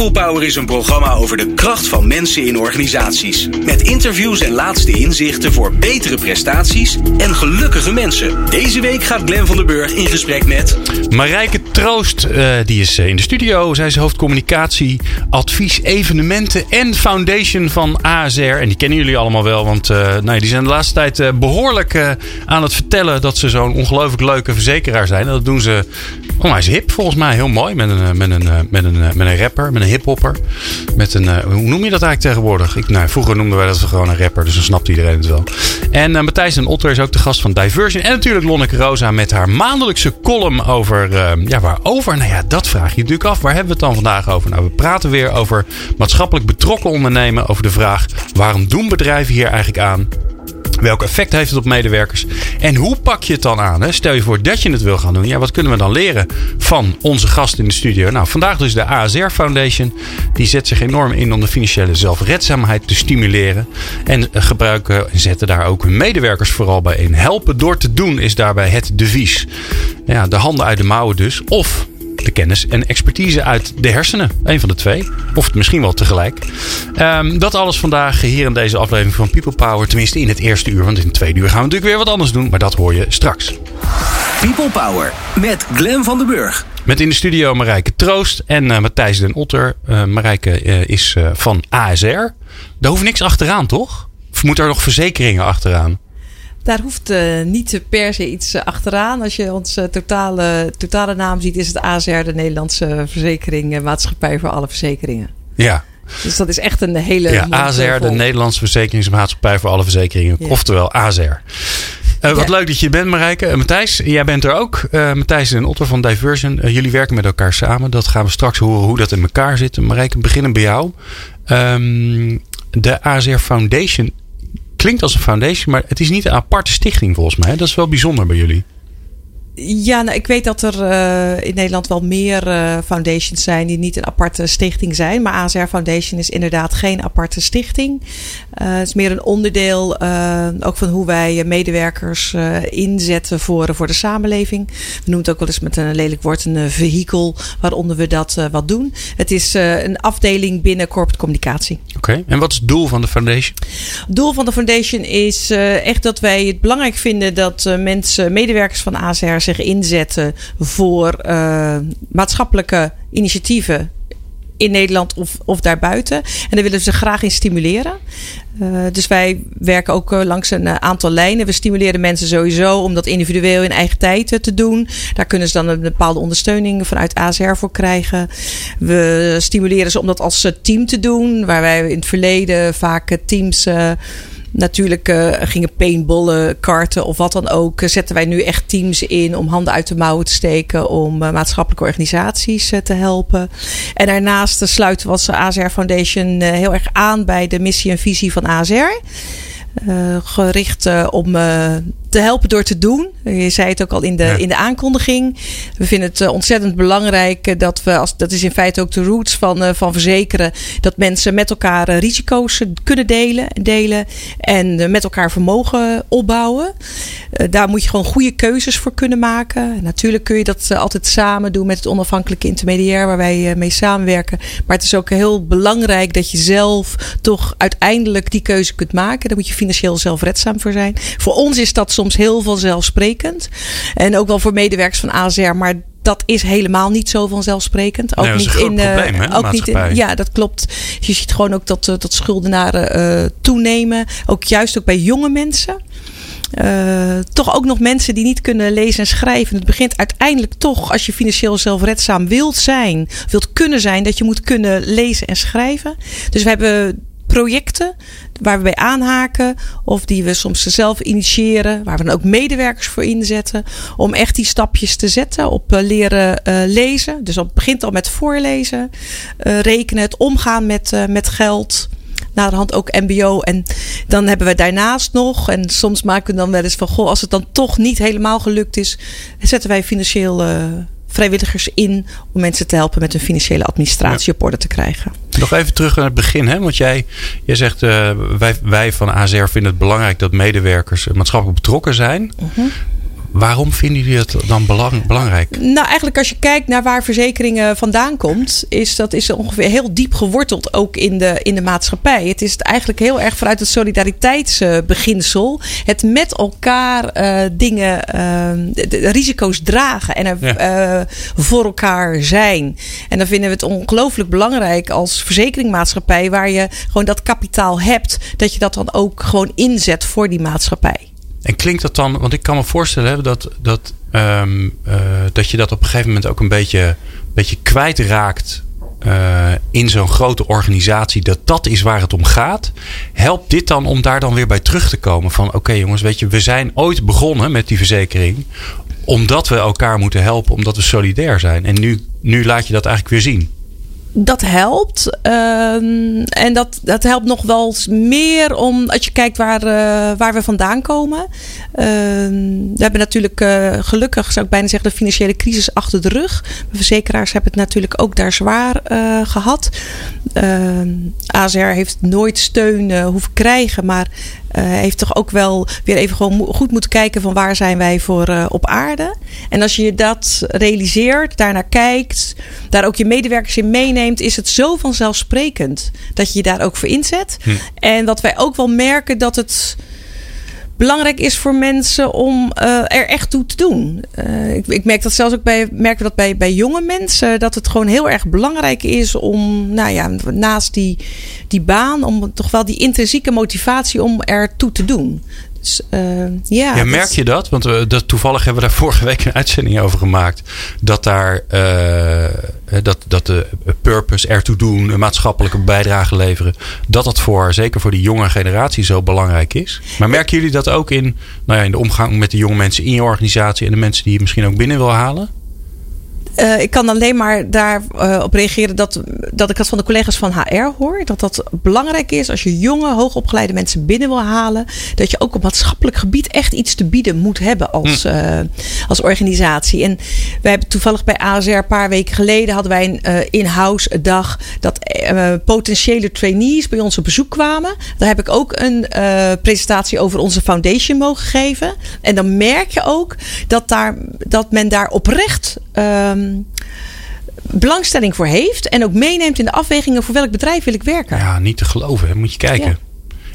People Power is een programma over de kracht van mensen in organisaties. Met interviews en laatste inzichten voor betere prestaties en gelukkige mensen. Deze week gaat Glen van der Burg in gesprek met... Marijke Troost, uh, die is in de studio. Zij is hoofdcommunicatie, advies, evenementen en foundation van ASR. En die kennen jullie allemaal wel, want uh, nou, die zijn de laatste tijd behoorlijk aan het vertellen dat ze zo'n ongelooflijk leuke verzekeraar zijn. En dat doen ze onwijs hip volgens mij. Heel mooi. Met een, met een, met een, met een rapper, met een hiphopper. Met een, hoe noem je dat eigenlijk tegenwoordig? Ik, nou, vroeger noemden wij dat gewoon een rapper. Dus dan snapt iedereen het wel. En uh, Matthijs en Otter is ook de gast van Diversion. En natuurlijk Lonneke Rosa met haar maandelijkse column over... Uh, ja, waarover? Nou ja, dat vraag je natuurlijk af. Waar hebben we het dan vandaag over? Nou, we praten weer over maatschappelijk betrokken ondernemen. Over de vraag, waarom doen bedrijven hier eigenlijk aan? Welk effect heeft het op medewerkers? En hoe pak je het dan aan? Hè? Stel je voor dat je het wil gaan doen. Ja, wat kunnen we dan leren van onze gast in de studio? Nou, vandaag dus de ASR Foundation. Die zet zich enorm in om de financiële zelfredzaamheid te stimuleren. En gebruiken en zetten daar ook hun medewerkers vooral bij in. Helpen door te doen is daarbij het devies. Ja, de handen uit de mouwen dus. Of de kennis en expertise uit de hersenen. Een van de twee. Of misschien wel tegelijk. Um, dat alles vandaag hier in deze aflevering van People Power. Tenminste in het eerste uur. Want in het tweede uur gaan we natuurlijk weer wat anders doen. Maar dat hoor je straks. People Power met Glen van den Burg. Met in de studio Marijke Troost en uh, Matthijs den Otter. Uh, Marijke uh, is van ASR. Daar hoeft niks achteraan, toch? Of moet er nog verzekeringen achteraan? Daar hoeft uh, niet per se iets uh, achteraan. Als je onze totale, totale naam ziet, is het ASR, de Nederlandse verzekering, maatschappij voor alle verzekeringen. Ja. Dus dat is echt een hele. Ja, ASR, de Nederlandse verzekeringsmaatschappij voor alle verzekeringen. Ja. Oftewel ASR. Uh, wat ja. leuk dat je bent, Marijke. Uh, Matthijs, jij bent er ook. Uh, Matthijs en Otter van Diversion. jullie werken met elkaar samen. Dat gaan we straks horen hoe dat in elkaar zit. Marijke, beginnen bij jou. Um, de ASR Foundation klinkt als een foundation, maar het is niet een aparte stichting volgens mij. Dat is wel bijzonder bij jullie. Ja, nou, ik weet dat er uh, in Nederland wel meer uh, foundations zijn die niet een aparte stichting zijn. Maar ASR Foundation is inderdaad geen aparte stichting. Uh, het is meer een onderdeel ook van hoe wij medewerkers inzetten voor, voor de samenleving. We noemen het ook wel eens met een lelijk woord een vehikel waaronder we dat wat doen. Het is een afdeling binnen corporate communicatie. Oké, okay. en wat is het doel van de foundation? Het doel van de foundation is echt dat wij het belangrijk vinden dat mensen, medewerkers van ASR zich inzetten voor uh, maatschappelijke initiatieven in Nederland of, of daarbuiten. En daar willen ze graag in stimuleren. Uh, dus wij werken ook uh, langs een aantal lijnen. We stimuleren mensen sowieso om dat individueel in eigen tijd te doen. Daar kunnen ze dan een bepaalde ondersteuning vanuit ASR voor krijgen. We stimuleren ze om dat als team te doen. Waar wij in het verleden vaak teams Natuurlijk uh, gingen paintballen, karten of wat dan ook. zetten wij nu echt teams in om handen uit de mouwen te steken. Om uh, maatschappelijke organisaties te helpen. En daarnaast sluiten we als ASR Foundation heel erg aan bij de missie en visie van ASR. gericht om te helpen door te doen. Je zei het ook al in de, ja. in de aankondiging. We vinden het uh, ontzettend belangrijk uh, dat we, als, dat is in feite ook de roots van, uh, van verzekeren, dat mensen met elkaar risico's kunnen delen, delen en met elkaar vermogen opbouwen. daar moet je gewoon goede keuzes voor kunnen maken. Natuurlijk kun je dat altijd samen doen met het onafhankelijke intermediair waar wij mee samenwerken. Maar het is ook heel belangrijk dat je zelf toch uiteindelijk die keuze kunt maken. Daar moet je financieel zelfredzaam voor zijn. Voor ons is dat soms heel vanzelfsprekend. En ook wel voor medewerkers van ASR. Maar dat is helemaal niet zo vanzelfsprekend. Ook nee, niet in probleem, hè, ook niet in, ja, dat klopt. Je ziet gewoon ook dat, uh, dat schuldenaren uh, toenemen. Ook juist ook bij jonge mensen. Uh, toch ook nog mensen die niet kunnen lezen en schrijven. Het begint uiteindelijk toch, als je financieel zelfredzaam wilt zijn, wilt kunnen zijn, dat je moet kunnen lezen en schrijven. Dus we hebben projecten waar we bij aanhaken. Of die we soms zelf initiëren. Waar we dan ook medewerkers voor inzetten. Om echt die stapjes te zetten op uh, leren uh, lezen. Dus dat begint al met voorlezen. Uh, rekenen, het omgaan met, met geld. Naderhand ook MBO. En dan hebben we daarnaast nog. En soms maken we dan wel eens van. Goh, als het dan toch niet helemaal gelukt is. Zetten wij financieel vrijwilligers in om mensen te helpen met hun financiële administratie ja. op orde te krijgen. Nog even terug naar het begin, hè? want jij, jij zegt uh, wij, wij van ASR vinden het belangrijk dat medewerkers maatschappelijk betrokken zijn. Uh -huh. Waarom vinden jullie het dan belang, belangrijk? Nou, eigenlijk als je kijkt naar waar verzekeringen vandaan komt, is dat is ongeveer heel diep geworteld ook in de, in de maatschappij. Het is eigenlijk heel erg vanuit het solidariteitsbeginsel. Het met elkaar uh, dingen, uh, de, de risico's dragen en er ja. uh, voor elkaar zijn. En dan vinden we het ongelooflijk belangrijk als verzekeringmaatschappij, waar je gewoon dat kapitaal hebt, dat je dat dan ook gewoon inzet voor die maatschappij. En klinkt dat dan, want ik kan me voorstellen dat, dat, um, uh, dat je dat op een gegeven moment ook een beetje, beetje kwijtraakt uh, in zo'n grote organisatie. Dat dat is waar het om gaat. Helpt dit dan om daar dan weer bij terug te komen? Van oké jongens, weet je, we zijn ooit begonnen met die verzekering. Omdat we elkaar moeten helpen, omdat we solidair zijn. En nu, nu laat je dat eigenlijk weer zien dat helpt. Um, en dat, dat helpt nog wel meer om, als je kijkt waar, uh, waar we vandaan komen. Uh, we hebben natuurlijk uh, gelukkig, zou ik bijna zeggen, de financiële crisis achter de rug. De verzekeraars hebben het natuurlijk ook daar zwaar gehad. ASR heeft nooit steun hoeven krijgen, maar heeft toch ook wel weer even gewoon goed moeten kijken van waar zijn wij voor uh, op aarde. En als je dat realiseert, daarnaar kijkt, daar ook je medewerkers in meeneemt, is het zo vanzelfsprekend dat je je daar ook voor inzet. Hm. En dat wij ook wel merken dat het belangrijk is voor mensen om uh, er echt toe te doen. Uh, ik, ik, merk dat zelfs ook bij, merk dat bij, bij jonge mensen, dat het gewoon heel erg belangrijk is om, nou ja, naast die, die baan, om toch wel die intrinsieke motivatie om er toe te doen. Dus, uh, ja, ja, merk je dat? Want we, dat, toevallig hebben we daar vorige week een uitzending over gemaakt. Dat daar uh, dat, dat de purpose ertoe doen, een maatschappelijke bijdrage leveren. Dat dat voor, zeker voor die jonge generatie, zo belangrijk is. Maar merken jullie dat ook in, nou ja, in de omgang met de jonge mensen in je organisatie en de mensen die je misschien ook binnen wil halen? Uh, ik kan alleen maar daarop uh, op reageren dat, dat ik dat van de collega's van HR hoor. Dat dat belangrijk is als je jonge, hoogopgeleide mensen binnen wil halen. Dat je ook op maatschappelijk gebied echt iets te bieden moet hebben als, hm. uh, als organisatie. En wij hebben toevallig bij ASR een paar weken geleden hadden wij een in-house dag. Dat potentiële trainees bij ons op bezoek kwamen. Daar heb ik ook een presentatie over onze foundation mogen geven. En dan merk je ook dat, daar, dat men daar oprecht. Um, belangstelling voor heeft. En ook meeneemt in de afwegingen voor welk bedrijf wil ik werken. Ja, niet te geloven. Moet je kijken. Ja.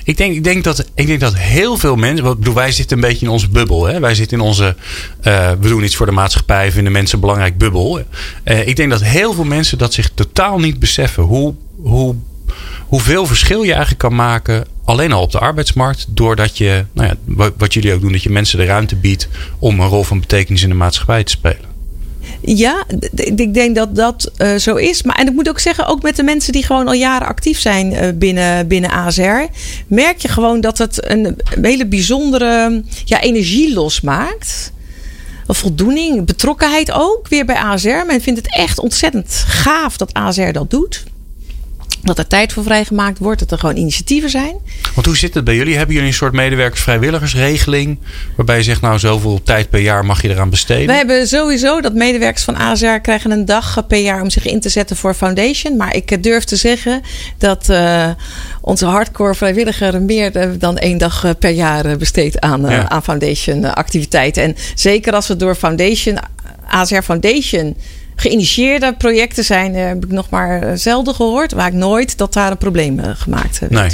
Ik denk, ik, denk dat, ik denk dat heel veel mensen. Bedoel, wij zitten een beetje in onze bubbel. Hè? Wij zitten in onze. Uh, we doen iets voor de maatschappij. Vinden mensen belangrijk bubbel. Uh, ik denk dat heel veel mensen dat zich totaal niet beseffen. Hoe, hoe, hoeveel verschil je eigenlijk kan maken. Alleen al op de arbeidsmarkt. Doordat je. Nou ja, wat, wat jullie ook doen. Dat je mensen de ruimte biedt. om een rol van betekenis in de maatschappij te spelen. Ja, ik denk dat dat uh, zo is. Maar en ik moet ook zeggen, ook met de mensen die gewoon al jaren actief zijn uh, binnen, binnen ASR, merk je gewoon dat het een, hele bijzondere ja, energie losmaakt. Voldoening, betrokkenheid ook weer bij ASR. Men vindt het echt ontzettend gaaf dat ASR dat doet dat er tijd voor vrijgemaakt wordt, dat er gewoon initiatieven zijn. Want hoe zit het bij jullie? Hebben jullie een soort medewerkers-vrijwilligersregeling? Waarbij je zegt, nou, zoveel tijd per jaar mag je eraan besteden? We hebben sowieso dat medewerkers van ASR krijgen een dag per jaar om zich in te zetten voor Foundation. Maar ik durf te zeggen dat uh, onze hardcore vrijwilliger meer dan één dag per jaar besteedt aan, uh, ja. aan Foundation activiteiten. En zeker als we door Foundation, ASR Foundation geïnitieerde projecten zijn, heb ik nog maar zelden gehoord. Waar ik nooit dat daar een probleem gemaakt werd. Nee.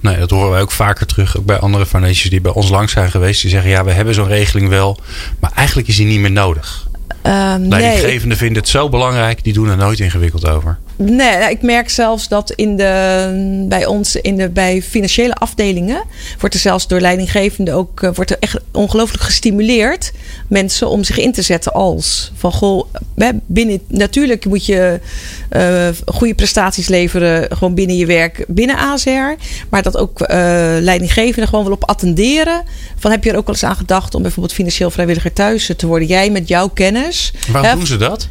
Nee, dat horen wij ook vaker terug. Ook bij andere foundations die bij ons langs zijn geweest. Die zeggen, ja, we hebben zo'n regeling wel. Maar eigenlijk is die niet meer nodig. Um, Leidinggevenden nee. vinden het zo belangrijk. Die doen er nooit ingewikkeld over. Nee, ik merk zelfs dat in de, bij ons in de, bij financiële afdelingen wordt er zelfs door leidinggevenden ook wordt er echt ongelooflijk gestimuleerd mensen om zich in te zetten als van goh, binnen natuurlijk moet je uh, goede prestaties leveren gewoon binnen je werk binnen ASR, maar dat ook uh, leidinggevenden gewoon wel op attenderen van heb je er ook wel eens aan gedacht om bijvoorbeeld financieel vrijwilliger thuis te worden jij met jouw kennis. Waarom hè, doen ze dat?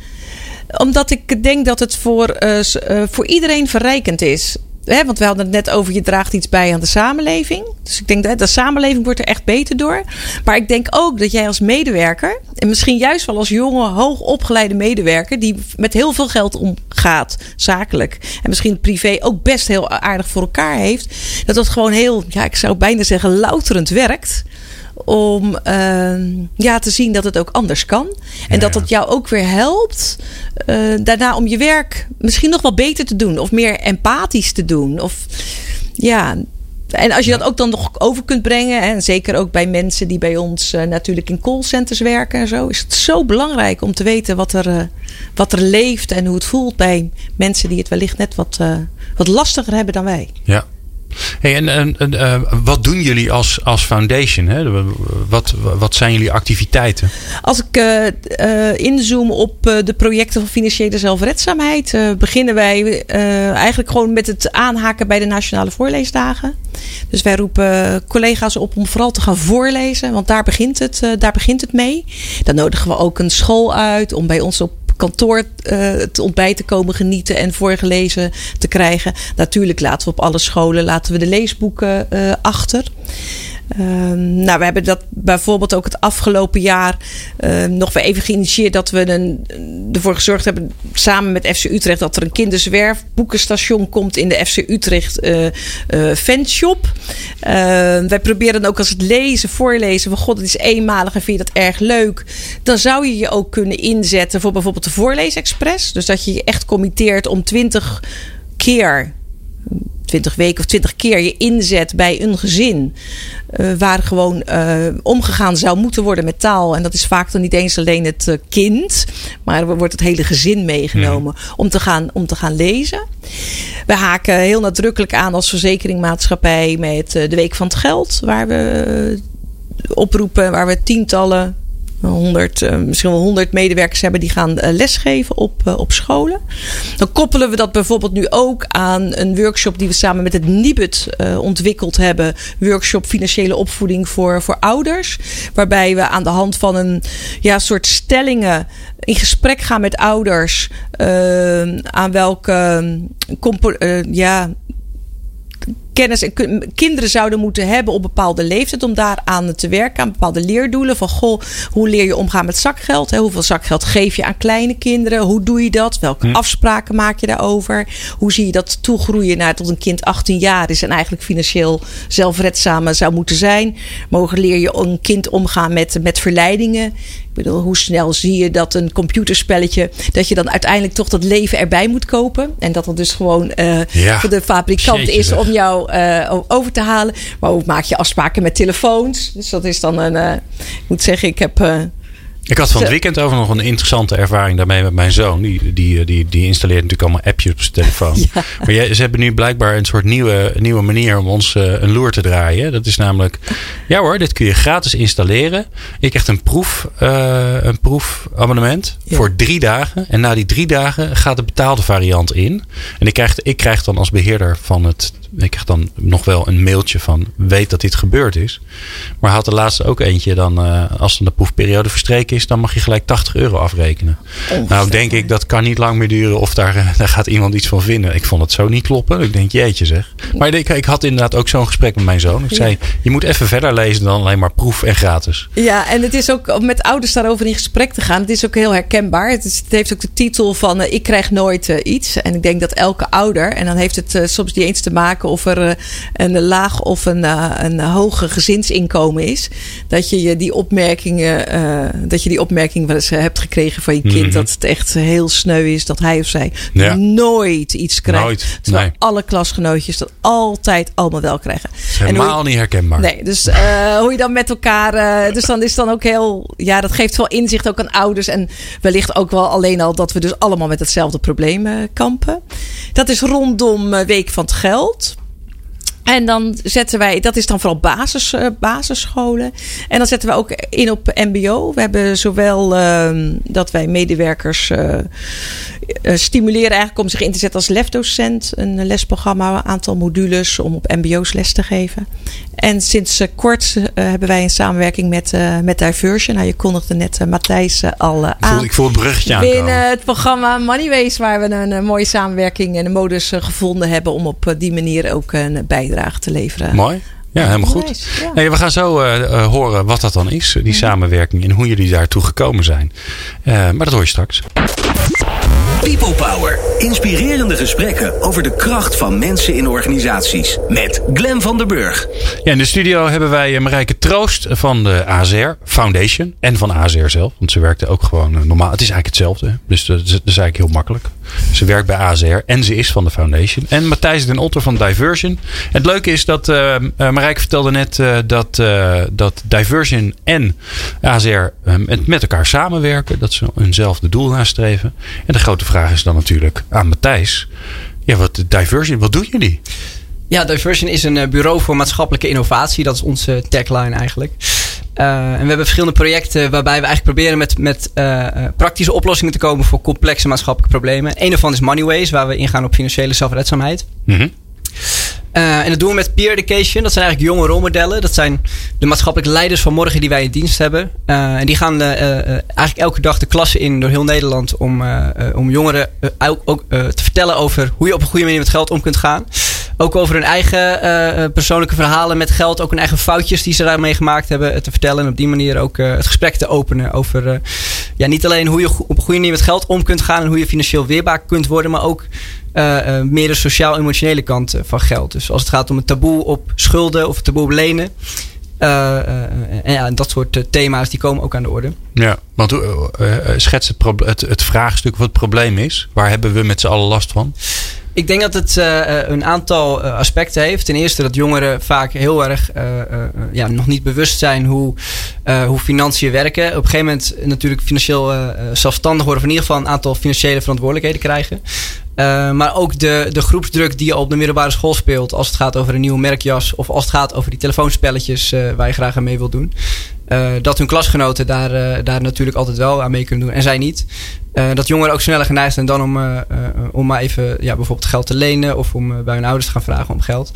Omdat ik denk dat het voor, uh, uh, voor iedereen verrijkend is. He, want we hadden het net over, je draagt iets bij aan de samenleving. Dus ik denk dat de samenleving wordt er echt beter door. Maar ik denk ook dat jij als medewerker, en misschien juist wel als jonge, hoogopgeleide medewerker, die met heel veel geld omgaat, zakelijk, en misschien privé ook best heel aardig voor elkaar heeft, dat dat gewoon heel, ja, ik zou bijna zeggen, louterend werkt om ehm, ja, te zien dat het ook anders kan. En dat het jou ook weer helpt uh, daarna om je werk misschien nog wel beter te doen. Of meer empathisch te doen. Of ja, en als je dat ook dan nog over kunt brengen, en zeker ook bij mensen die bij ons uh, natuurlijk in callcenters werken en zo, is het zo belangrijk om te weten wat er, uh, wat er leeft en hoe het voelt bij mensen die het wellicht net wat, uh, wat lastiger hebben dan wij. Ja. En, en, uh, wat doen jullie als, als foundation? Hè? Wat, wat zijn jullie activiteiten? Als ik uh, uh, inzoom op de projecten van financiële zelfredzaamheid, beginnen wij eigenlijk gewoon met het aanhaken bij de Nationale Voorleesdagen. Dus wij roepen collega's op om vooral te gaan voorlezen, want daar begint het, daar begint het mee. Dan nodigen we ook een school uit om bij ons op kantoor uh, het ontbijt te komen genieten en voorgelezen te krijgen. Natuurlijk laten we op alle scholen laten we de leesboeken uh, achter. Um, nou, we hebben dat bijvoorbeeld ook het afgelopen jaar uh, nog weer even geïnitieerd dat we een, ervoor gezorgd hebben, samen met FC Utrecht, dat er een kinderzwerfboekenstation komt in de FC Utrecht uh, uh, fanshop. wij proberen ook als het lezen, voorlezen van god, het is eenmalig en vind je dat erg leuk, dan zou je je ook kunnen inzetten voor bijvoorbeeld de Voorleesexpress. Dus dat je je echt committeert om twintig keer 20 weken of 20 keer je inzet bij een gezin. Uh, waar gewoon uh, omgegaan zou moeten worden met taal. En dat is vaak dan niet eens alleen het uh, kind, maar er wordt het hele gezin meegenomen mm. om, te gaan, om te gaan lezen. We haken heel nadrukkelijk aan als verzekeringmaatschappij met de Week van het Geld, waar we oproepen, waar we tientallen 100, uh, misschien wel 100 medewerkers hebben die gaan uh, lesgeven op, uh, op scholen. Dan koppelen we dat bijvoorbeeld nu ook aan een workshop die we samen met het Nibud ontwikkeld hebben. Workshop financiële opvoeding voor, voor ouders. Waarbij we aan de hand van een ja, soort stellingen in gesprek gaan met ouders. aan welke ja, kennis en kinderen zouden moeten hebben op bepaalde leeftijd om daaraan te werken, aan bepaalde leerdoelen. Van goh, hoe leer je omgaan met zakgeld? Hè? Hoeveel zakgeld geef je aan kleine kinderen? Hoe doe je dat? Welke hm. afspraken maak je daarover? Hoe zie je dat toegroeien naar tot een kind 18 jaar is en eigenlijk financieel zelfredzaam zou moeten zijn? Mogen leer je een kind omgaan met, met verleidingen? Ik bedoel, hoe snel zie je dat een computerspelletje, dat je dan uiteindelijk toch dat leven erbij moet kopen? En dat het dus gewoon uh, ja. voor de fabrikant is om jou uh, over te halen. Maar ook maak je afspraken met telefoons. Dus dat is dan een. Uh, ik moet zeggen, ik heb ik had van het weekend over nog een interessante ervaring daarmee met mijn zoon. Die, die, die, die installeert natuurlijk allemaal appjes op zijn telefoon. Ja. Maar jij, ze hebben nu blijkbaar een soort nieuwe, nieuwe manier om ons uh, een loer te draaien. Dat is namelijk, ja hoor, dit kun je gratis installeren. Je krijgt een, proef, uh, een proefabonnement ja. voor drie dagen. En na die drie dagen gaat de betaalde variant in. En ik krijg, ik krijg dan als beheerder van het ik krijg dan nog wel een mailtje van weet dat dit gebeurd is. Maar had de laatste ook eentje dan, uh, als dan de proefperiode verstreken is, dan mag je gelijk 80 euro afrekenen. Nou, denk ik, dat kan niet lang meer duren of daar, daar gaat iemand iets van vinden. Ik vond het zo niet kloppen. Ik denk, jeetje zeg. Maar ik, ik had inderdaad ook zo'n gesprek met mijn zoon. Ik zei, je moet even verder lezen dan alleen maar proef en gratis. Ja, en het is ook om met ouders daarover in gesprek te gaan. Het is ook heel herkenbaar. Het, is, het heeft ook de titel van uh, ik krijg nooit uh, iets. En ik denk dat elke ouder, en dan heeft het soms niet eens te maken of er eh, een laag of een, eh, een hoge gezinsinkomen is. Dat je die opmerkingen, eh, dat je die opmerking wel eens hebt gekregen van je kind. Mhm. Dat het echt heel sneu is dat hij of zij nooit iets krijgt. Nooit. Terwijl alle klasgenootjes dat altijd allemaal wel krijgen. helemaal niet herkenbaar. Nee, dus hoe je dan met elkaar. dus dan is dan ook heel. Ja, dat geeft wel inzicht ook aan ouders. En wellicht ook wel alleen al dat we dus allemaal met hetzelfde probleem kampen. Dat is rondom Week van het Geld. En dan zetten wij, dat is dan vooral basis, uh, basisscholen. En dan zetten we ook in op MBO. We hebben zowel uh, dat wij medewerkers uh, stimuleren eigenlijk om zich in te zetten als lesdocent. Een lesprogramma, een aantal modules om op MBO's les te geven. En sinds kort hebben wij een samenwerking met, met Diversion. Nou, je kondigde net Matthijs al aan. Ik voel, ik voel het bruggetje aan. Binnen het programma Moneyways, waar we een, mooie samenwerking en een modus gevonden hebben om op die manier ook een bijdrage te leveren. Mooi. Ja, helemaal goed. Ja. Nee, we gaan zo uh, horen wat dat dan is, die mhm. samenwerking en hoe jullie daartoe gekomen zijn. Uh, maar dat hoor je straks. People Power. Inspirerende gesprekken over de kracht van mensen in organisaties. Met Glen van der Burg. Ja, in de studio hebben wij Marijke Troost van de AZR Foundation. En van AZR zelf. Want ze werkte ook gewoon eh, normaal. Het is eigenlijk hetzelfde. Dus dat is, dat is eigenlijk heel makkelijk. Ze werkt bij AZR en ze is van de Foundation. En Matthijs den Otter van Diversion. Het leuke is dat uh, Marijke vertelde net uh, dat, dat Diversion en AZR met, met elkaar samenwerken. Dat ze eenzelfde doel nastreven. En de grote vraag is dan natuurlijk aan Matthijs. Ja, wat Diversion, wat doen jullie? Ja, Diversion is een bureau voor maatschappelijke innovatie. Dat is onze tagline eigenlijk. Uh, en we hebben verschillende projecten waarbij we eigenlijk proberen met, met uh, praktische oplossingen te komen voor complexe maatschappelijke problemen. Een daarvan is Moneyways, waar we ingaan op financiële zelfredzaamheid. Mm -hmm. Uh, en dat doen we met peer education. Dat zijn eigenlijk jonge rolmodellen. Dat zijn de maatschappelijke leiders van morgen die wij in dienst hebben. Uh, en die gaan uh, eigenlijk elke dag de klassen in door heel Nederland om, om jongeren ook te vertellen over hoe je op een goede manier met geld om kunt gaan. Ook over hun eigen persoonlijke verhalen met geld. Ook hun eigen foutjes die ze daarmee gemaakt hebben te vertellen. En op die manier ook het gesprek te openen over ja, niet alleen hoe je op een goede manier met geld om kunt gaan en hoe je financieel weerbaar kunt worden, maar ook meer de sociaal-emotionele kant eh, van geld. Dus als het gaat om het taboe op schulden of het taboe op lenen. En ja, dat soort thema's die komen ook aan de orde. Ja, want schets het, het, het vraagstuk wat het probleem is. Waar hebben we met z'n allen last van? Ik denk dat het uh, een aantal aspecten heeft. Ten eerste dat jongeren vaak heel erg ja, nog niet bewust zijn hoe, hoe financiën werken. Op een gegeven moment natuurlijk financieel zelfstandig worden. Of in ieder geval een aantal financiële verantwoordelijkheden krijgen. Maar ook de, de groepsdruk die je op de middelbare school speelt. Als het gaat over een nieuwe merkjas. Of als het gaat over die telefoonspelletjes waar je graag aan mee wilt doen. Uh, dat hun klasgenoten daar, daar natuurlijk altijd wel aan mee kunnen doen. En zij niet. dat jongeren ook sneller geneigd zijn dan om, om maar even ja, bijvoorbeeld geld te lenen. Of om bij hun ouders te gaan vragen om geld.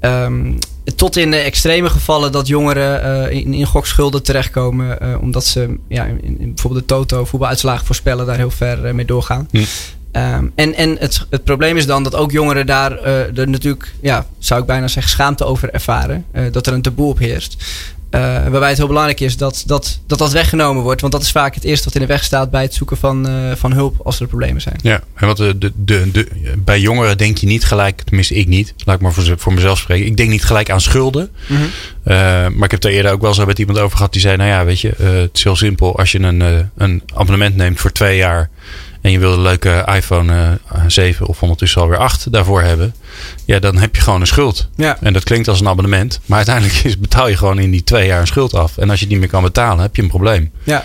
Um, tot in de extreme gevallen dat jongeren in, in gokschulden terechtkomen. Omdat ze ja, in, in bijvoorbeeld de Toto voetbaluitslagen voorspellen daar heel ver mee doorgaan. Hm. Um, en en het, het probleem is dan dat ook jongeren daar uh, er natuurlijk, ja, zou ik bijna zeggen, schaamte over ervaren. Uh, dat er een taboe op heerst. Uh, waarbij het heel belangrijk is dat dat, dat dat weggenomen wordt. Want dat is vaak het eerste wat in de weg staat bij het zoeken van, van hulp als er problemen zijn. Ja, en wat de, de, de, de, bij jongeren denk je niet gelijk, tenminste ik niet, laat ik maar voor, voor mezelf spreken. Ik denk niet gelijk aan schulden. Mm -hmm. maar ik heb daar eerder ook wel eens met iemand over gehad die zei: Nou ja, weet je, het is heel simpel. Als je een, een abonnement neemt voor twee jaar en je wil een leuke iPhone 7 eh, of ondertussen alweer 8 daarvoor hebben, ja, dan heb je gewoon een schuld. Ja. En dat klinkt als een abonnement, maar uiteindelijk is, betaal je gewoon in die twee jaar een schuld af. En als je niet meer kan betalen, heb je een probleem. Ja.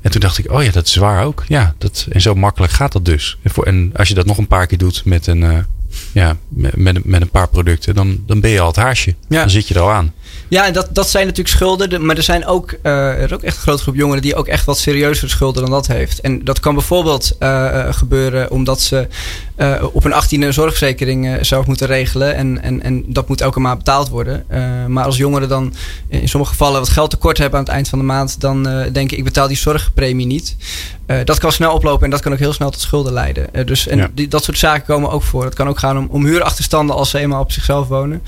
En toen dacht ik, oh ja, dat is zwaar ook. Ja, dat, en zo makkelijk gaat dat dus. En, als je dat nog een paar keer doet met een, uh, ja, met, met een paar producten, dan, dan ben je al het haasje. Ja. Dan zit je er al aan. Ja, dat, dat zijn natuurlijk schulden. Maar er zijn ook, uh, er is ook echt een grote groep jongeren die ook echt wat serieuzere schulden dan dat heeft. En dat kan bijvoorbeeld uh, gebeuren omdat ze uh, op een achttiende zorgverzekering zelf moeten regelen. En, en, en dat moet elke maand betaald worden. maar als jongeren dan in sommige gevallen wat geld tekort hebben aan het eind van de maand, dan denken ik betaal die zorgpremie niet. dat kan snel oplopen en dat kan ook heel snel tot schulden leiden. dus en die, dat soort zaken komen ook voor. Het kan ook gaan om, om huurachterstanden als ze eenmaal op zichzelf wonen.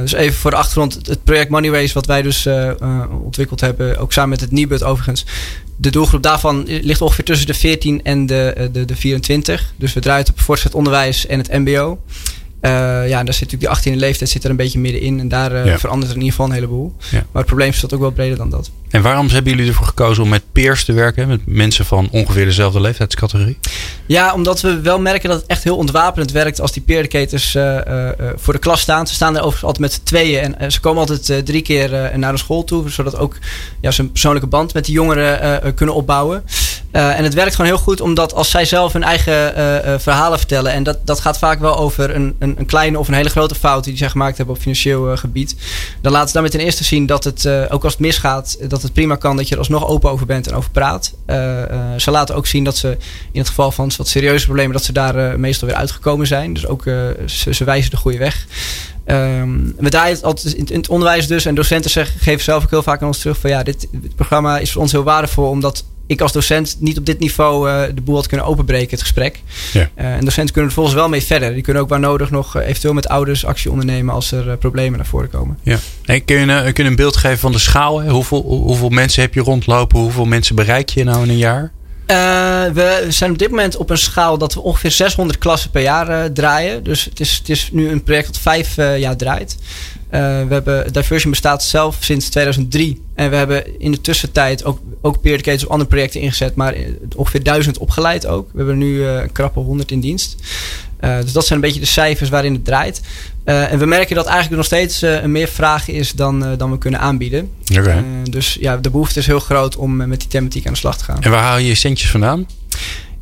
dus even voor de achtergrond. Het project Moneyways, wat wij dus uh, ontwikkeld hebben, ook samen met het Nibud overigens. De doelgroep daarvan ligt ongeveer tussen de 14 en de, eh, de, de 24. Dus we draaien op voortgezet onderwijs en het MBO. Uh, ja, daar zit natuurlijk die 18e leeftijd zit er een beetje middenin. En daar uh, verandert er in ieder geval een heleboel. Ja. Maar het probleem is dat ook wel breder dan dat. En waarom hebben jullie ervoor gekozen om met peers te werken? Met mensen van ongeveer dezelfde leeftijdscategorie? Ja, omdat we wel merken dat het echt heel ontwapenend werkt als die peer educators uh, voor de klas staan. Ze staan er overigens altijd met z'n tweeën. En ze komen altijd drie keer naar de school toe. Zodat ook ja, ze een persoonlijke band met die jongeren kunnen opbouwen. en het werkt gewoon heel goed omdat als zij zelf hun eigen verhalen vertellen. En dat, dat gaat vaak wel over een, een, een, kleine of een hele grote fout die zij gemaakt hebben op financieel gebied. Dan laten ze daarmee ten eerste zien dat het, ook als het misgaat, het prima kan dat je er alsnog open over bent en over praat. Uh, ze laten ook zien dat ze in het geval van wat serieuze problemen, dat ze daar uh, meestal weer uitgekomen zijn. Dus ook ze, ze, wijzen de goede weg. Um, we draaien altijd in, het onderwijs dus. En docenten zeggen, geven zelf ook heel vaak aan ons terug van ja, dit programma is voor ons heel waardevol omdat ik als docent niet op dit niveau uh, de boel had kunnen openbreken, het gesprek. Ja. Uh, en docenten kunnen er volgens wel mee verder. Die kunnen ook waar nodig nog uh, eventueel met ouders actie ondernemen als er problemen naar voren komen. Ja. En kun, je, kun je een beeld geven van de schaal? Hoeveel, hoeveel mensen heb je rondlopen? Hoeveel mensen bereik je nou in een jaar? We zijn op dit moment op een schaal dat we ongeveer 600 klassen per jaar draaien. Dus het is, het is nu een project dat vijf jaar draait. We hebben, Diversion bestaat zelf sinds 2003. En we hebben in de tussentijd ook, ook peer educators op andere projecten ingezet. Maar ongeveer duizend opgeleid ook. We hebben nu een krappe 100 in dienst. dus dat zijn een beetje de cijfers waarin het draait. Uh, en we merken dat eigenlijk nog steeds uh, meer vraag is dan, dan we kunnen aanbieden. Okay. dus ja, de behoefte is heel groot om met die thematiek aan de slag te gaan. En waar haal je je centjes vandaan?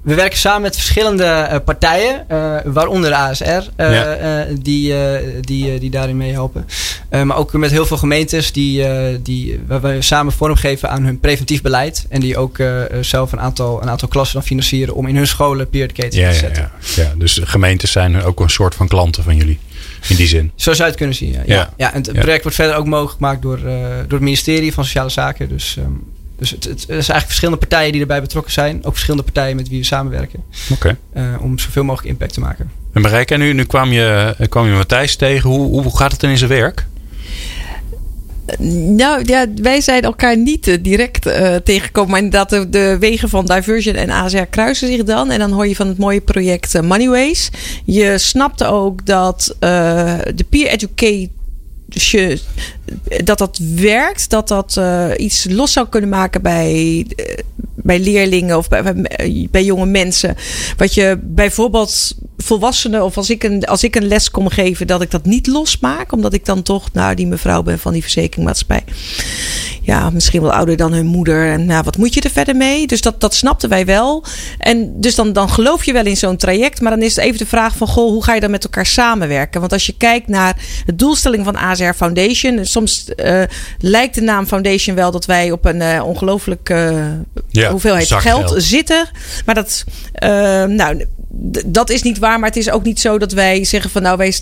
We werken samen met verschillende partijen, waaronder de ASR, ja. die, die, die daarin meehelpen. maar ook met heel veel gemeentes die, die, waar we samen vormgeven aan hun preventief beleid. En die ook zelf een aantal, een aantal klassen dan financieren om in hun scholen peer education ja, te zetten. Ja, ja. dus gemeentes zijn ook een soort van klanten van jullie in die zin. Zo zou je het kunnen zien, ja. ja. ja. en het project wordt verder ook mogelijk gemaakt door, door het ministerie van Sociale Zaken. Dus, um, dus het, het, is eigenlijk verschillende partijen die erbij betrokken zijn. Ook verschillende partijen met wie we samenwerken. Oké. Okay. Uh, om zoveel mogelijk impact te maken. En Marijke, nu, nu kwam, je, kwam je Matthijs tegen. Hoe, hoe gaat het dan in zijn werk? Nou ja, wij zijn elkaar niet uh, direct uh, tegengekomen. Maar inderdaad, de, de, wegen van Diversion en ASR kruisen zich dan. En dan hoor je van het mooie project uh, Moneyways. Je snapte ook dat de peer education dat dat werkt, dat dat iets los zou kunnen maken bij, bij leerlingen of bij, bij jonge mensen. Wat je bijvoorbeeld volwassenen of als ik, een, als ik een les kom geven, dat ik dat niet losmaak. Omdat ik dan toch, nou, die mevrouw ben van die verzekeringmaatschappij. Ja, misschien wel ouder dan hun moeder. En nou, wat moet je er verder mee? Dus dat, dat snapten wij wel. En dus dan, dan geloof je wel in zo'n traject. Maar dan is het even de vraag van, goh, hoe ga je dan met elkaar samenwerken? Want als je kijkt naar de doelstelling van ASR Foundation. Soms uh, lijkt de naam Foundation wel dat wij op een uh, ongelooflijke ja, hoeveelheid geld, geld, zitten. Maar dat, uh, nou, dat is niet waar, maar het is ook niet zo dat wij zeggen van nou wij,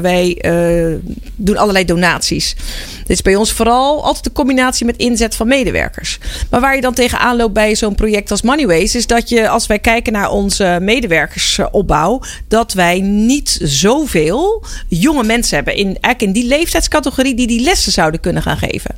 wij uh, doen allerlei donaties. Dit is bij ons vooral altijd de combinatie met inzet van medewerkers. Maar waar je dan tegenaan loopt bij zo'n project als Moneyways, is dat je als wij kijken naar onze medewerkersopbouw, dat wij niet zoveel jonge mensen hebben in, eigenlijk in die leeftijdscategorie die die lessen zouden kunnen gaan geven.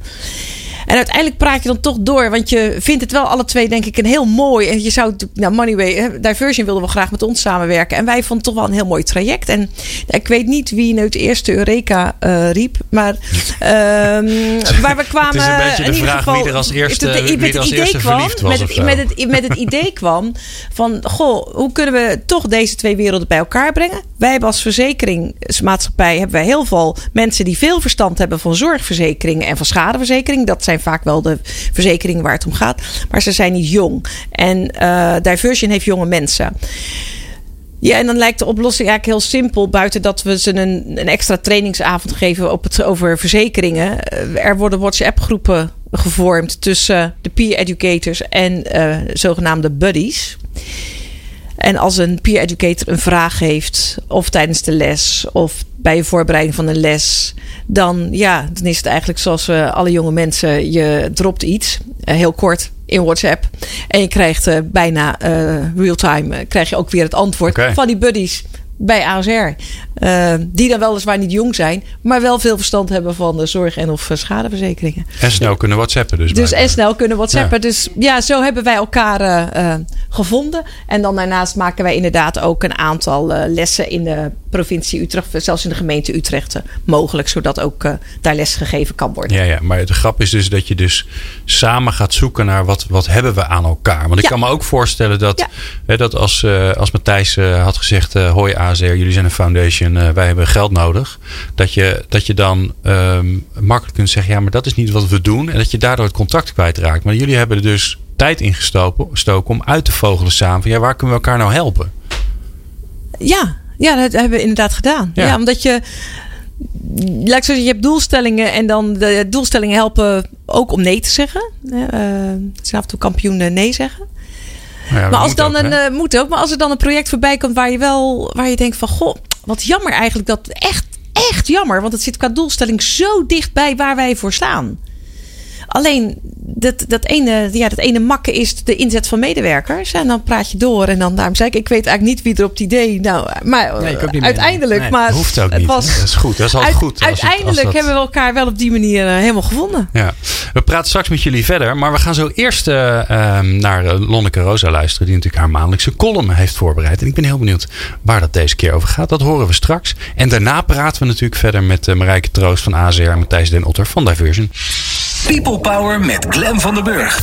En uiteindelijk praat je dan toch door. Want je vindt het wel alle twee, denk ik, een heel mooi. En je zou, nou, Moneyway, Diversion wilden we graag met ons samenwerken. En wij vonden het toch wel een heel mooi traject. En ik weet niet wie nu het eerste Eureka uh, riep. Maar um, waar we kwamen. Het is een beetje de vraag geval, wie er als eerste, het, als eerste kwam, was. Met het, met, het, met het idee kwam van: goh, hoe kunnen we toch deze twee werelden bij elkaar brengen? Wij hebben als verzekeringsmaatschappij hebben wij heel veel mensen die veel verstand hebben van zorgverzekeringen en van schadeverzekering. Dat zijn vaak wel de verzekeringen waar het om gaat. Maar ze zijn niet jong. En uh, Diversion heeft jonge mensen. Ja, en dan lijkt de oplossing eigenlijk heel simpel. Buiten dat we ze een, een extra trainingsavond geven op het, over verzekeringen. Er worden WhatsApp-groepen gevormd tussen de peer educators en uh, zogenaamde buddies. En als een peer educator een vraag heeft, of tijdens de les, of bij je voorbereiding van een les, dan, ja, dan is het eigenlijk zoals we alle jonge mensen: je dropt iets, uh, heel kort in WhatsApp, en je krijgt uh, bijna uh, real-time, krijg je ook weer het antwoord van die buddies bij ASR. Uh, die dan weliswaar niet jong zijn, maar wel veel verstand hebben van de zorg- en of uh, schadeverzekeringen. En snel kunnen whatsappen dus. Dus en snel kunnen whatsappen. Dus ja, zo hebben wij elkaar uh, gevonden. En dan daarnaast maken wij inderdaad ook een aantal lessen in de provincie Utrecht, zelfs in de gemeente Utrecht mogelijk, zodat ook daar les gegeven kan worden. Ja, ja, maar de grap is dus dat je dus samen gaat zoeken naar wat, wat hebben we aan elkaar. Want ik Ja. kan me ook voorstellen dat, Ja. hè, dat als, eh, als Matthijs eh, had gezegd: eh, Hoi Jullie zijn een foundation, eh, wij hebben geld nodig. Dat je, dat je dan ehm, makkelijk kunt zeggen: Ja, maar dat is niet wat we doen. En dat je daardoor het contact kwijtraakt. Maar jullie hebben er dus tijd in gestoken, om uit te vogelen samen. Van, ja, waar kunnen we elkaar nou helpen? Ja, ja, dat hebben we inderdaad gedaan. Ja. Ja, omdat je. Laat ik zo zeggen, je hebt doelstellingen en dan de doelstellingen helpen ook om nee te zeggen. Eh, het zijn af en toe kampioenen nee zeggen. Ja, maar als dan ook, een hè? eh, moet ook, maar als er dan een project voorbij komt waar je wel waar je denkt van goh, wat jammer eigenlijk dat echt echt jammer, want het zit qua doelstelling zo dichtbij waar wij voor staan. Alleen dat, dat, ene, ja, dat ene makke is de inzet van medewerkers. En dan praat je door. En dan daarom zei ik, ik weet eigenlijk niet wie er op het idee. Nou, maar Nee, uiteindelijk. maar hoeft ook het niet. Was, dat is goed. Dat is altijd uit- goed. als het- als uiteindelijk dat- hebben we elkaar wel op die manier eh, helemaal gevonden. Ja, we praten straks met jullie verder. Maar we gaan zo eerst eh, ehm, naar eh, Lonneke Rosa luisteren. Die natuurlijk haar maandelijkse column heeft voorbereid. En ik ben heel benieuwd waar dat deze keer over gaat. Dat horen we straks. En daarna praten we natuurlijk verder met Marijke Troost van AZR. En Matthijs Den Otter van Diversion. People Power met Glen van den Burg.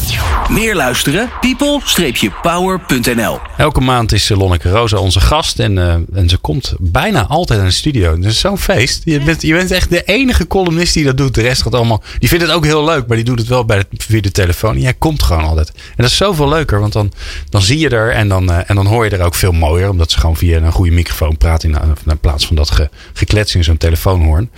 Meer luisteren? people-power.nl Elke maand is eh, Lonneke Rosa onze gast. En, eh, en ze komt bijna altijd aan de studio. Het is zo'n feest. Je bent, je bent echt de enige columnist die dat doet. De rest gaat allemaal... Die vindt het ook heel leuk. Maar die doet het wel bij de, via de telefoon. En jij komt gewoon altijd. En dat is zoveel leuker. Want dan, dan zie je er. En dan, eh, en dan hoor je er ook veel mooier. Omdat ze gewoon via een goede microfoon praat. In, in plaats van dat ge, geklets in zo'n telefoonhoorn.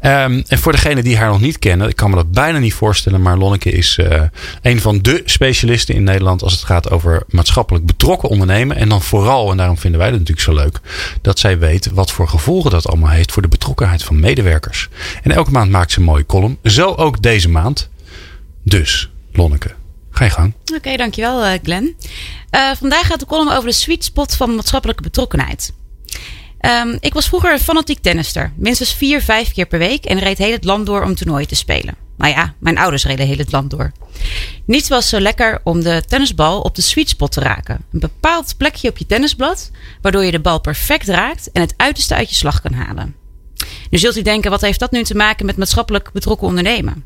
Ehm, en voor degenen die haar nog niet kennen. Ik kan me dat bijna niet voorstellen. Maar Lonneke is eh, een van de specialisten in Nederland. Als het gaat over maatschappelijk betrokken ondernemen. En dan vooral, en daarom vinden wij het natuurlijk zo leuk. Dat zij weet wat voor gevolgen dat allemaal heeft. Voor de betrokkenheid van medewerkers. En elke maand maakt ze een mooie column. Zo ook deze maand. Dus, Lonneke, ga je gang. Oké, dankjewel eh Glenn. Eh, vandaag gaat de column over de sweet spot van maatschappelijke betrokkenheid. Ehm, ik was vroeger een fanatiek tennister. Minstens vier, vijf keer per week en reed heel het land door om toernooien te spelen. Nou ja, mijn ouders reden heel het land door. Niets was zo lekker om de tennisbal op de sweet spot te raken. Een bepaald plekje op je tennisblad, waardoor je de bal perfect raakt en het uiterste uit je slag kan halen. Nu zult u denken, wat heeft dat nu te maken met maatschappelijk betrokken ondernemen?